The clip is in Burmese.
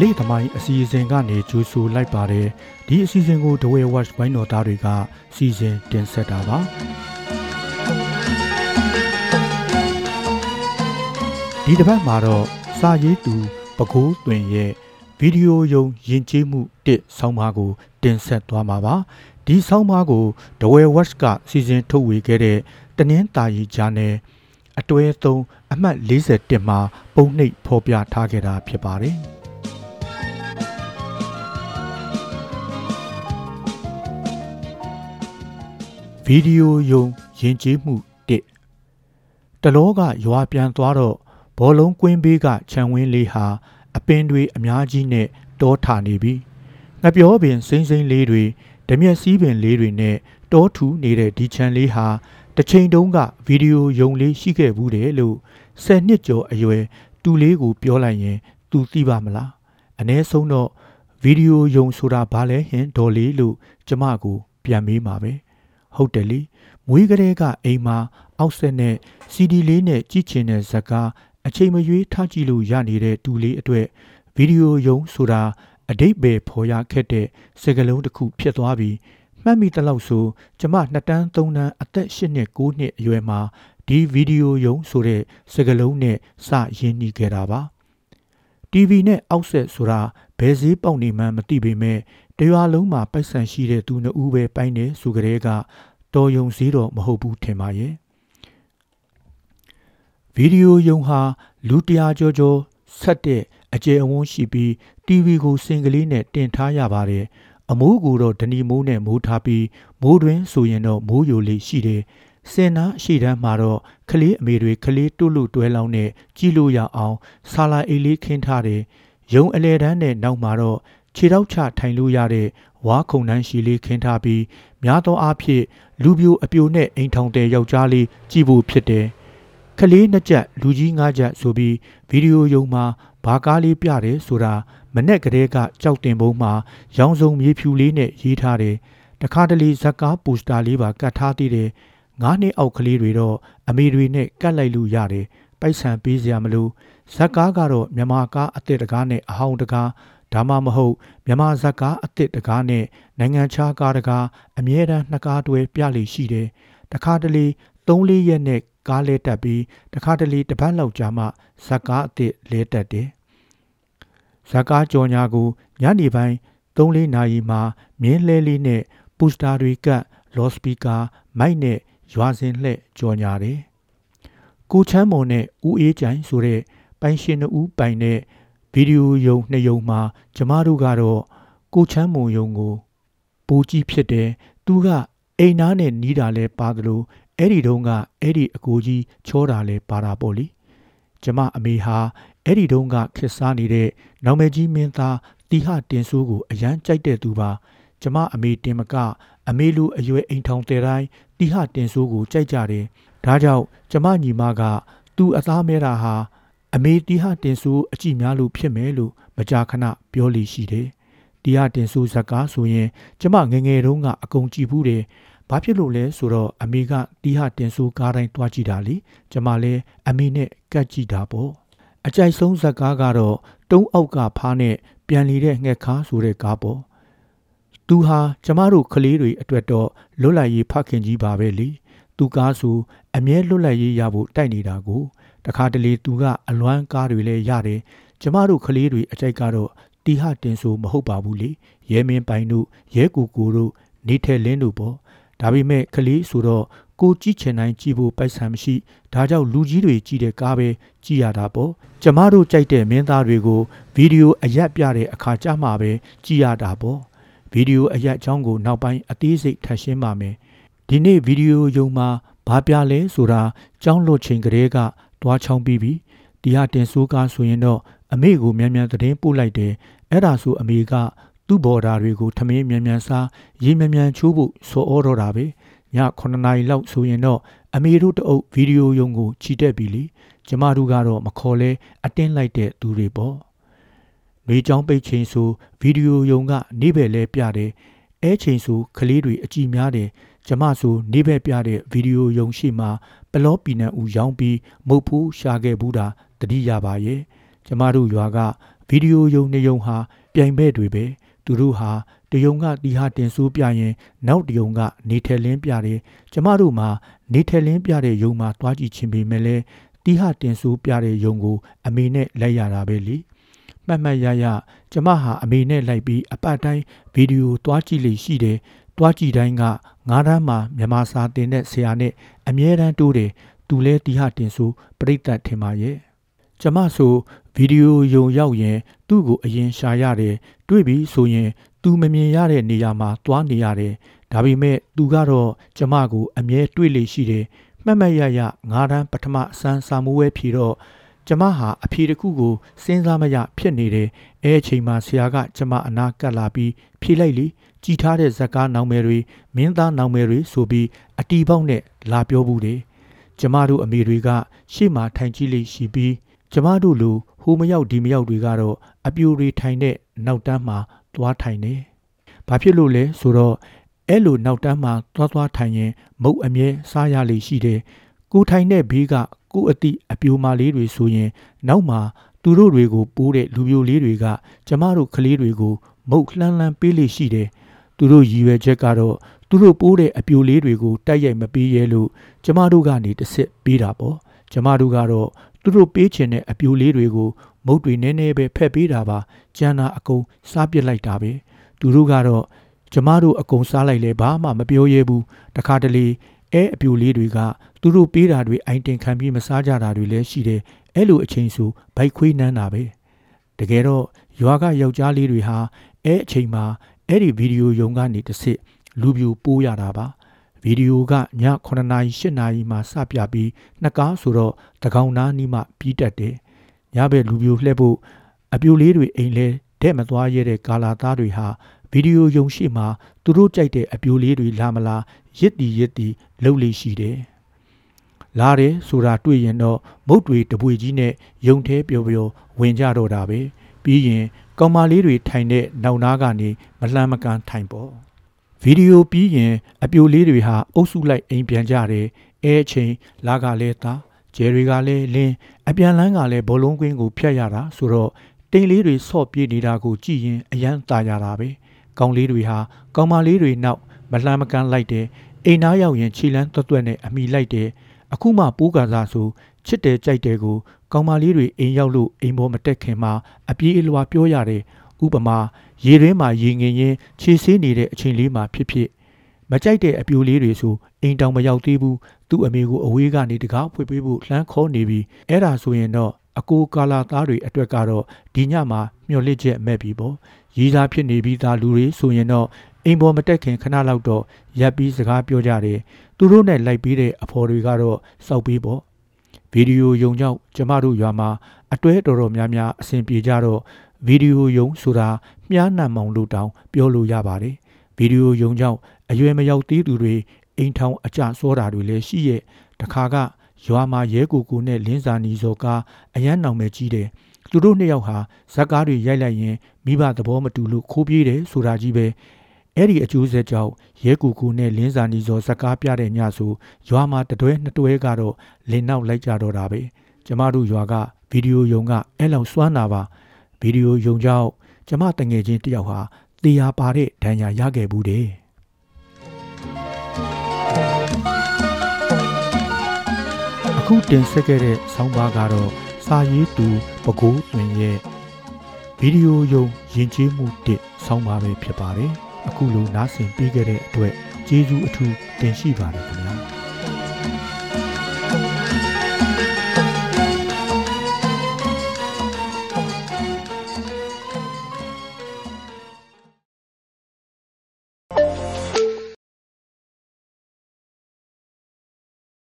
လေးသမိုင်းအစီအစဉ်ကနေကြိုးဆိုလိုက်ပါတယ်ဒီအစီအစဉ်ကို The Way Watch ဝိုင်းတော်သားတွေကစီစဉ်တင်ဆက်တာပါဒီတစ်ပတ်မှာတော့စာရေးသူပကိုးသွင်ရဲ့ဗီဒီယိုယုံယဉ်ကျေးမှုတစ်ဆောင်းပါးကို တင်ဆက်သွားမှာပါဒီဆောင်းပါးကို The Way Watch ကစီစဉ်ထုတ်ဝေခဲ့တဲ့တနင်္သာရီဂျာနယ်အတွဲ3အမှတ်41မှာပုံနှိပ်ဖော်ပြထားခဲ့တာဖြစ်ပါတယ် ဗီဒီယိုယုံယဉ်ကျေးမှု1တလောကရွာပြန်သွားတော့ဘောလုံးကွင်းဘေးကခြံဝင်းလေးဟာအပင်တွေအများကြီးနဲ့တောထနေပြီငပြောပင်စိမ့်စိမ့်လေးတွေဓမျက်စည်းပင်လေးတွေနဲ့တောထူနေတဲ့ဒီခြံလေးဟာတစ်ချိန်တုန်းကဗီဒီယိုယုံလေးရှိခဲ့ဘူးတယ်လို့10နှစ်ကျော်အရွယ်တူလေးကိုပြောလိုက်ရင် तू သိပါမလားအ ਨੇ ဆုံးတော့ဗီဒီယိုယုံဆိုတာဘာလဲဟင်ဒေါ်လေးလို့ကျမကိုပြန်မေးမှာပဲ ဟုတ်တယ်လေမွေးကလေးကအိမ်မှာအောက်ဆက်နဲ့ CD လေးနဲ့ကြည့်ချင်တဲ့ဇာတ်ကားအချိန်မရွေးထားကြည့်လို့ရနေတဲ့တူလေးအတွက်ဗီဒီယိုယုံဆိုတာအတိတ်ပဲဖော်ရခဲ့တဲ့စကလုံးတစ်ခုဖြစ်သွားပြီးမှတ်မိတလောက်ဆိုကျမနှစ်တန်းသုံးတန်းအသက်၈နှစ်၉နှစ်အရွယ်မှာဒီဗီဒီယိုယုံဆိုတဲ့စကလုံးနဲ့စရင်းနှီးခဲ့တာပါ TV နဲ့အောက်ဆက်ဆိုတာဘယ်စည်းပေါက်နေမှန်းမသိပေမဲ့ တရွာလုံးမှာပိုက်ဆံရှိတဲ့သူနှစ်ဦးပဲပိုင်းနေဆိုကြတဲ့ကတော်ယုံစည်းတော့မဟုတ်ဘူးထင်ပါရဲ့ဗီဒီယိုယုံဟာလူတရာကျော်ကျော်ဆက်တဲ့အကျယ်အဝန်းရှိပြီး TV ကိုစင်ကလေးနဲ့တင်ထားရပါတယ်အမိုးကိုတော့ဒနီမိုးနဲ့မိုးထားပြီးမိုးတွင်ဆိုရင်တော့မိုးယိုလေးရှိတယ်စင်နာအရှိတန်းမှာတော့ကလေးအမေတွေကလေးတွလို့တွဲလောင်းနဲ့ကြည့်လို့ရအောင်ဆာလာအိတ်လေးခင်းထားတယ်ရုံအလဲတန်းနဲ့နောက်မှာတော့ ခြေထောက်ချထိုင်လို့ရတဲ့ဝါခုံနှန်းရှိလေးခင်းထားပြီးများသောအားဖြင့်လူပြိုအပြိုနဲ့အိမ်ထောင်တဲ့ယောက်ျားလေးကြည့်ဖို့ဖြစ်တယ်ကလေးနှစ်ချက်လူကြီးငါးချက်ဆိုပြီးဗီဒီယိုယုံမှာဘာကားလေးပြတယ်ဆိုတာမနဲ့ကလေးကကြောက်တင်ပုံးမှာရောင်စုံမြေဖြူလေးနဲ့ရေးထားတယ်တခါတလေဇက်ကားပိုစတာလေးပါကတ်ထားသေးတယ်ငါးနှစ်အောက်ကလေးတွေတော့အမေတွေနဲ့ကတ်လိုက်လို့ရတယ်ပိုက်ဆံပေးစရာမလိုဇက်ကားကတော့မြန်မာကားအစ်စ်တကားနဲ့အဟောင်းတကား ဒါမှမဟုတ်မြန်မာဇက်ကားအစ်စ်တကားနဲ့နိုင်ငံခြားကားတကားအမြဲတမ်းနှစ်ကားတွဲပြလိရှိတယ်တခါတလေ3-4ရက်နဲ့ကားလဲတက်ပြီးတခါတလေတစ်ပတ်လောက်ကြာမှဇက်ကားအစ်စ်လဲတက်တယ်ဇက်ကားကြော်ညာကိုညနေပိုင်း3-4နာရီမှာမြင်းလဲလေးနဲ့ပူစတာတွေကလော့စပီကာမိုက်နဲ့ရွာစဉ်လှဲ့ကြော်ညာတယ်။ကိုချမ်းမွန်နဲ့ဦးအေးကြိုင်ဆိုတဲ့ပိုင်ရှင်နှစ်ဦးပိုင်တဲ့ ဗီဒီယိုယုံနှစ်ယုံမှာကျမတို့ကတော့ကိုချမ်းမွန်ယုံကိုပူကြီးဖြစ်တယ်။သူကအိမ်သားနဲ့နီးတာလဲပါသလိုအဲ့ဒီတုန်းကအဲ့ဒီအကိုကြီးချောတာလဲပါတာပေါ့လေ။ကျမအမေဟာအဲ့ဒီတုန်းကခစ်စားနေတဲ့နောင်မကြီးမင်းသားတီဟတင်ဆိုးကိုအရန်ကြိုက်တဲ့သူပါ။ကျမအမေတင်မကအမေလူအရွယ်အိမ်ထောင်တဲ့တိုင်းတီဟတင်ဆိုးကိုကြိုက်ကြတယ်။ဒါကြောင့်ကျမညီမကသူ့အသားမဲတာဟာ အမေတီဟတင်ဆိုးအကြည့်များလို့ဖြစ်မယ်လို့မကြာခဏပြောလိရှိတယ်။တီဟတင်ဆိုးဇက်ကားဆိုရင် ကျမငငယ်တုန်းကအကုန်ကြည့်ဘူးတယ်။ဘာဖြစ်လို့လဲဆိုတော့အမေကတီဟတင်ဆိုးကားတိုင်းတွားကြည့်တာလေ။ကျမလည်းအမေနဲ့ကတ်ကြည့်တာပေါ့။အကြိုက်ဆုံးဇက်ကားကတော့တုံးအောက်ကဖားနဲ့ပြန်လီတဲ့ငှက်ခါဆိုတဲ့ကားပေါ့။သူဟာကျမတို့ကလေးတွေအတွက်တော့လွတ်လပ်ရေးဖခင်ကြီးပါပဲလေသူကားဆိုအမြဲလွတ်လပ်ရေးရဖို့တိုက်နေတာကို တခါတလေသူကအလွမ်းကားတွေလည်းရတယ်ကျမတို့ကလေးတွေအကြိုက်ကတော့တီဟတင်ဆိုမဟုတ်ပါဘူးလေရဲမင်းပိုင်တို့ရဲကူကူတို့နေထဲလင်းတို့ပေါ့ဒါပေမဲ့ကလေးဆိုတော့ကိုကြည့်ချင်တိုင်းကြည့်ဖို့ပိုက်ဆံမရှိဒါကြောင့်လူကြီးတွေကြည့်တဲ့ကားပဲကြည့်ရတာပေါ့ကျမတို့ကြိုက်တဲ့မင်းသားတွေကိုဗီဒီယိုအရက်ပြတဲ့အခါကြမှာပဲကြည့်ရတာပေါ့ဗီဒီယိုအရက်အကြောင်းကိုနောက်ပိုင်းအသေးစိတ်ထပ်ရှင်းပါမယ်ဒီနေ့ဗီဒီယိုယုံမှာဘာပြလဲဆိုတာကြောင်းလွတ်ချိန်ကလေးက တွားချောင်းပြီးပြီဒီဟာတင်ဆိုးကားဆိုရင်တော့အမေကိုမြန်မြန်သတင်းပို့လိုက်တယ်အဲ့ဒါဆိုအမေကသူ့ဘော်ဒါတွေကိုထမင်းမြန်မြန်စားရေမြန်မြန်ချိုးဖို့စောဩတော့တာပဲည9နာရီလောက်ဆိုရင်တော့အမေတို့တအုပ်ဗီဒီယိုယုံကိုချီတက်ပြီလေကျမတို့ကတော့မခေါ်လဲအတင်းလိုက်တဲ့သူတွေပေါ့နေချောင်းပိတ်ချိန်ဆိုဗီဒီယိုယုံကနေဘက်လဲပြတယ်အဲချိန်ဆိုကလေးတွေအကြည့်များတယ် ကျမဆိုနေဘက်ပြတဲ့ဗီဒီယိုယုံရှိမှပလောပီနန်ဦးရောင်းပြီးမုတ်ဖူးရှာခဲ့ဘူးတာတတိရပါရဲ့ကျမတို့ရွာကဗီဒီယိုယုံနှစ်ယုံဟာပြိုင်ဘက်တွေပဲသူတို့ဟာတယုံကတီဟာတင်ဆိုးပြရင် နောက်တယုံကနေထယ်လင်းပြတယ်ကျမတို့မှာနေထယ်လင်းပြတဲ့ယုံမှာတွားကြည့်ခြင်းပေမဲ့လဲတီဟာတင်ဆိုးပြတဲ့ယုံကို အမေနဲ့လိုက်ရတာပဲလေမှတ်မှတ်ရရကျမဟာအမေနဲ့လိုက်ပြီးအပတ်တိုင်းဗီဒီယိုတွားကြည့်လိရှိတယ် တွားကြည့်တိုင်းကငါးတန်းမှာမြန်မာစာတင်တဲ့ဆရာနဲ့အမြဲတမ်းတိုးတယ်သူလဲတီဟာတင်ဆိုးပြိတ္တထင်ပါရဲ့ကျမဆိုဗီဒီယိုယုံရောက်ရင် သူ့ကိုအရင်ရှာရတယ်တွေ့ပြီဆိုရင် သူမမြင်ရတဲ့နေရာမှာတွားနေရတယ်ဒါပေမဲ့သူကတော့ကျမကိုအမြဲတွေ့လေရှိတယ်မှတ်မှတ်ရရငါးတန်းပထမအစမ်းစာမိုးဝဲဖြေတော့ ကျမဟာအဖြေတစ်ခုကိုစဉ်းစားမရဖြစ်နေတယ်အဲအချိန်မှာဆရာက ကျမအနာကပ်လာပြီးဖြေလိုက်လေကြည်ထားတဲ့ဇက်ကားနောင်မယ်တွေမင်းသားနောင်မယ်တွေဆိုပြီးအတီပေါက်နဲ့လာပြောဘူးတယ်ကျမတို့အမေတွေက ရှေ့မှာထိုင်ကြည့်လိရှိပြီးကျမတို့လူဟိုမရောက်ဒီမရောက်တွေကတော့အပြိုတွေထိုင်တဲ့နောက်တန်းမှာသွားထိုင်နေ။ဘာဖြစ်လို့လဲဆိုတော့အဲ့လိုနောက်တန်းမှာသွားသွားထိုင်ရင်မုတ်အမြဲစားရလိရှိတယ်။ ကိုထိုင်တဲ့ဘေးကကိုအတိအပြိုမာလေးတွေဆိုရင် နောက်မှာသူတို့တွေကိုပိုးတဲ့လူပြိုလေးတွေကကျမတို့ကလေးတွေကိုမုတ်လှမ်းလှမ်းပေးလိရှိတယ်။သူတို့ရည်ရွယ်ချက်ကတော့သူတို့ပိုးတဲ့အပြိုလေးတွေကိုတိုက်ရိုက်မပေးရဲလို့ကျမတို့ကနေတစ်စစ်ပေးတာပေါ့။ကျမတို့ကတော့သူတို့ပေးချင်တဲ့အပြိုလေးတွေကိုမုတ်တွေနည်းနည်းပဲဖက်ပေးတာပါကျန်တာအကုန်စားပစ်လိုက်တာပဲသူတို့ကတော့ကျမတို့အကုန်စားလိုက်လဲဘာမှမပြောရဲဘူးတခါတလေအဲအပြိုလေးတွေက သူတို့ပေးတာတွေအိုင်တင်ခံပြီးမစားကြတာတွေလည်းရှိတယ်အဲ့လိုအချိန်ဆိုဘိုက်ခွေးနန်းတာပဲတကယ်တော့ရွာကယောက်ျားလေးတွေဟာအဲအချိန်မှာအဲ့ဒီဗီဒီယိုယုံကနေတစ်စစ်လူပြူပိုးရတာပါဗီဒီယိုကည9နာရီ10နာရီမှစပြပြီးနှစ်ကားဆိုတော့တကောင်နာနီးမှပြီးတတ်တယ်ညဘက်လူပြိုလှည့်ဖို့အပြိုလေးတွေအိမ်လဲတဲ့မသွားရတဲ့ကာလာသားတွေဟာဗီဒီယိုယုံရှိမှာသူတို့ကြိုက်တဲ့အပြိုလေးတွေလာမလားရစ်တီရစ်တီလှုပ်လေးရှိတယ် လာတယ်ဆိုတာတွေ့ရင်တော့မုတ်တွေတပွေကြီးနဲ့ယုံသေးပျော်ပျော်ဝင်ကြတော့တာပဲပြီးရင်ကောင်မလေးတွေထိုင်တဲ့နောက်နားကနေမလှမ်းမကန်းထိုင်ပေါ့ဗီဒီယိုပြီးရင်အပြိုလေးတွေဟာအုပ်စုလိုက်အိမ်ပြန်ကြတယ်အဲအချိန်လာကလည်းသားကျယ်တွေကလည်းလင်းအပြန်လန်းကလည်းဘောလုံးကွင်းကိုဖျက်ရတာဆိုတော့တိမ်လေးတွေဆော့ပြေးနေတာကိုကြည့်ရင်အယမ်းตาရတာပဲကောင်းလေးတွေဟာကောင်းမလေးတွေနောက်မလှမ်းမကန်းလိုက်တယ်အိမ်သားရောက်ရင်ခြေလန်းတွတ်တွတ်နဲ့အမိလိုက်တယ် အခုမှပိုးကစားဆိုချစ်တယ်ကြိုက်တယ်ကိုကောင်းမလေးတွေအိမ်ရောက်လို့အိမ်ပေါ်မတက်ခင်မှာအပြေးအလွာပြောရတယ်ဥပမာရေရင်းမှာရေငင်ရင်ခြေဆေးနေတဲ့အချိန်လေးမှာဖြစ်ဖြစ်မကြိုက်တဲ့အပြိုလေးတွေဆိုအိမ်တောင်မရောက်သေးဘူးသူ့အမေကိုအဝေးကနေတကားဖွေပေးဖို့လှမ်းခေါ်နေပြီအဲ့ဒါဆိုရင်တော့ အကိုကာလာသားတွေအတွက်ကတော့ဒီညမှာမျော်လင့်ချက်မဲ့ပြီပေါ့ရည်သားဖြစ်နေပြီးသားလူတွေဆိုရင်တော့အိမ်ပေါ်မတက်ခင်ခဏလောက်တော့ရပ်ပြီးစကားပြောကြတယ်သူတို့နဲ့လိုက်ပြီးတဲ့အဖော်တွေကတော့စောက်ပြီးပေါ့ဗီဒီယိုယုံကြောင့်ကျမတို့ရွာမှာအတွဲတော်တော်များများအဆင်ပြေကြတော့ဗီဒီယိုယုံဆိုတာမြားနံမောင်လို့တောင်ပြောလို့ရပါတယ်ဗီဒီယိုယုံကြောင့်အရွယ်မရောက်သေးသူတွေအိမ်ထောင်အကြစောတာတွေလည်းရှိရဲ့တခါက ရွာမှာရဲကူကူနဲ့လင်းစာနီစောကားအရန်နောင်မဲ့ကြီးတယ်သူတို့နှစ်ယောက်ဟာဇက်ကားတွေရိုက်လိုက်ရင်မိဘသဘောမတူလို့ခိုးပြေးတယ်ဆိုတာကြီးပဲအဲ့ဒီအကျိုးဆက်ကြောင့်ရဲကူကူနဲ့လင်းစာနီစောဇက်ကားပြတဲ့ညဆိုရွာမှာတတွဲနှစ်တွဲကတော့လင်းနောက်လိုက်ကြတော့တာပဲကျမတို့ရွာကဗီဒီယိုယုံကအဲ့လောက်စွမ်းတာပါဗီဒီယိုယုံကြောင့်ကျမတငယ်ချင်းတယောက်ဟာတေးရပါတဲ့ဒဏ်ရာရခဲ့ဘူးတဲ့ အခုတင်ဆက်ခဲ့တဲ့ဆောင်းပါးကတော့စာရေးသူပကိုးတွင်ရဲ့ဗီဒီယိုယုံယဉ်ကျေးမှုတစ်ဆောင်းပါးပဲဖြစ်ပါတယ်အခုလိုနားဆင်ပြီးခဲ့တဲ့အတွက်ကျေးဇူးအထူးတင်ရှိပါတယ်ခင်ဗျာ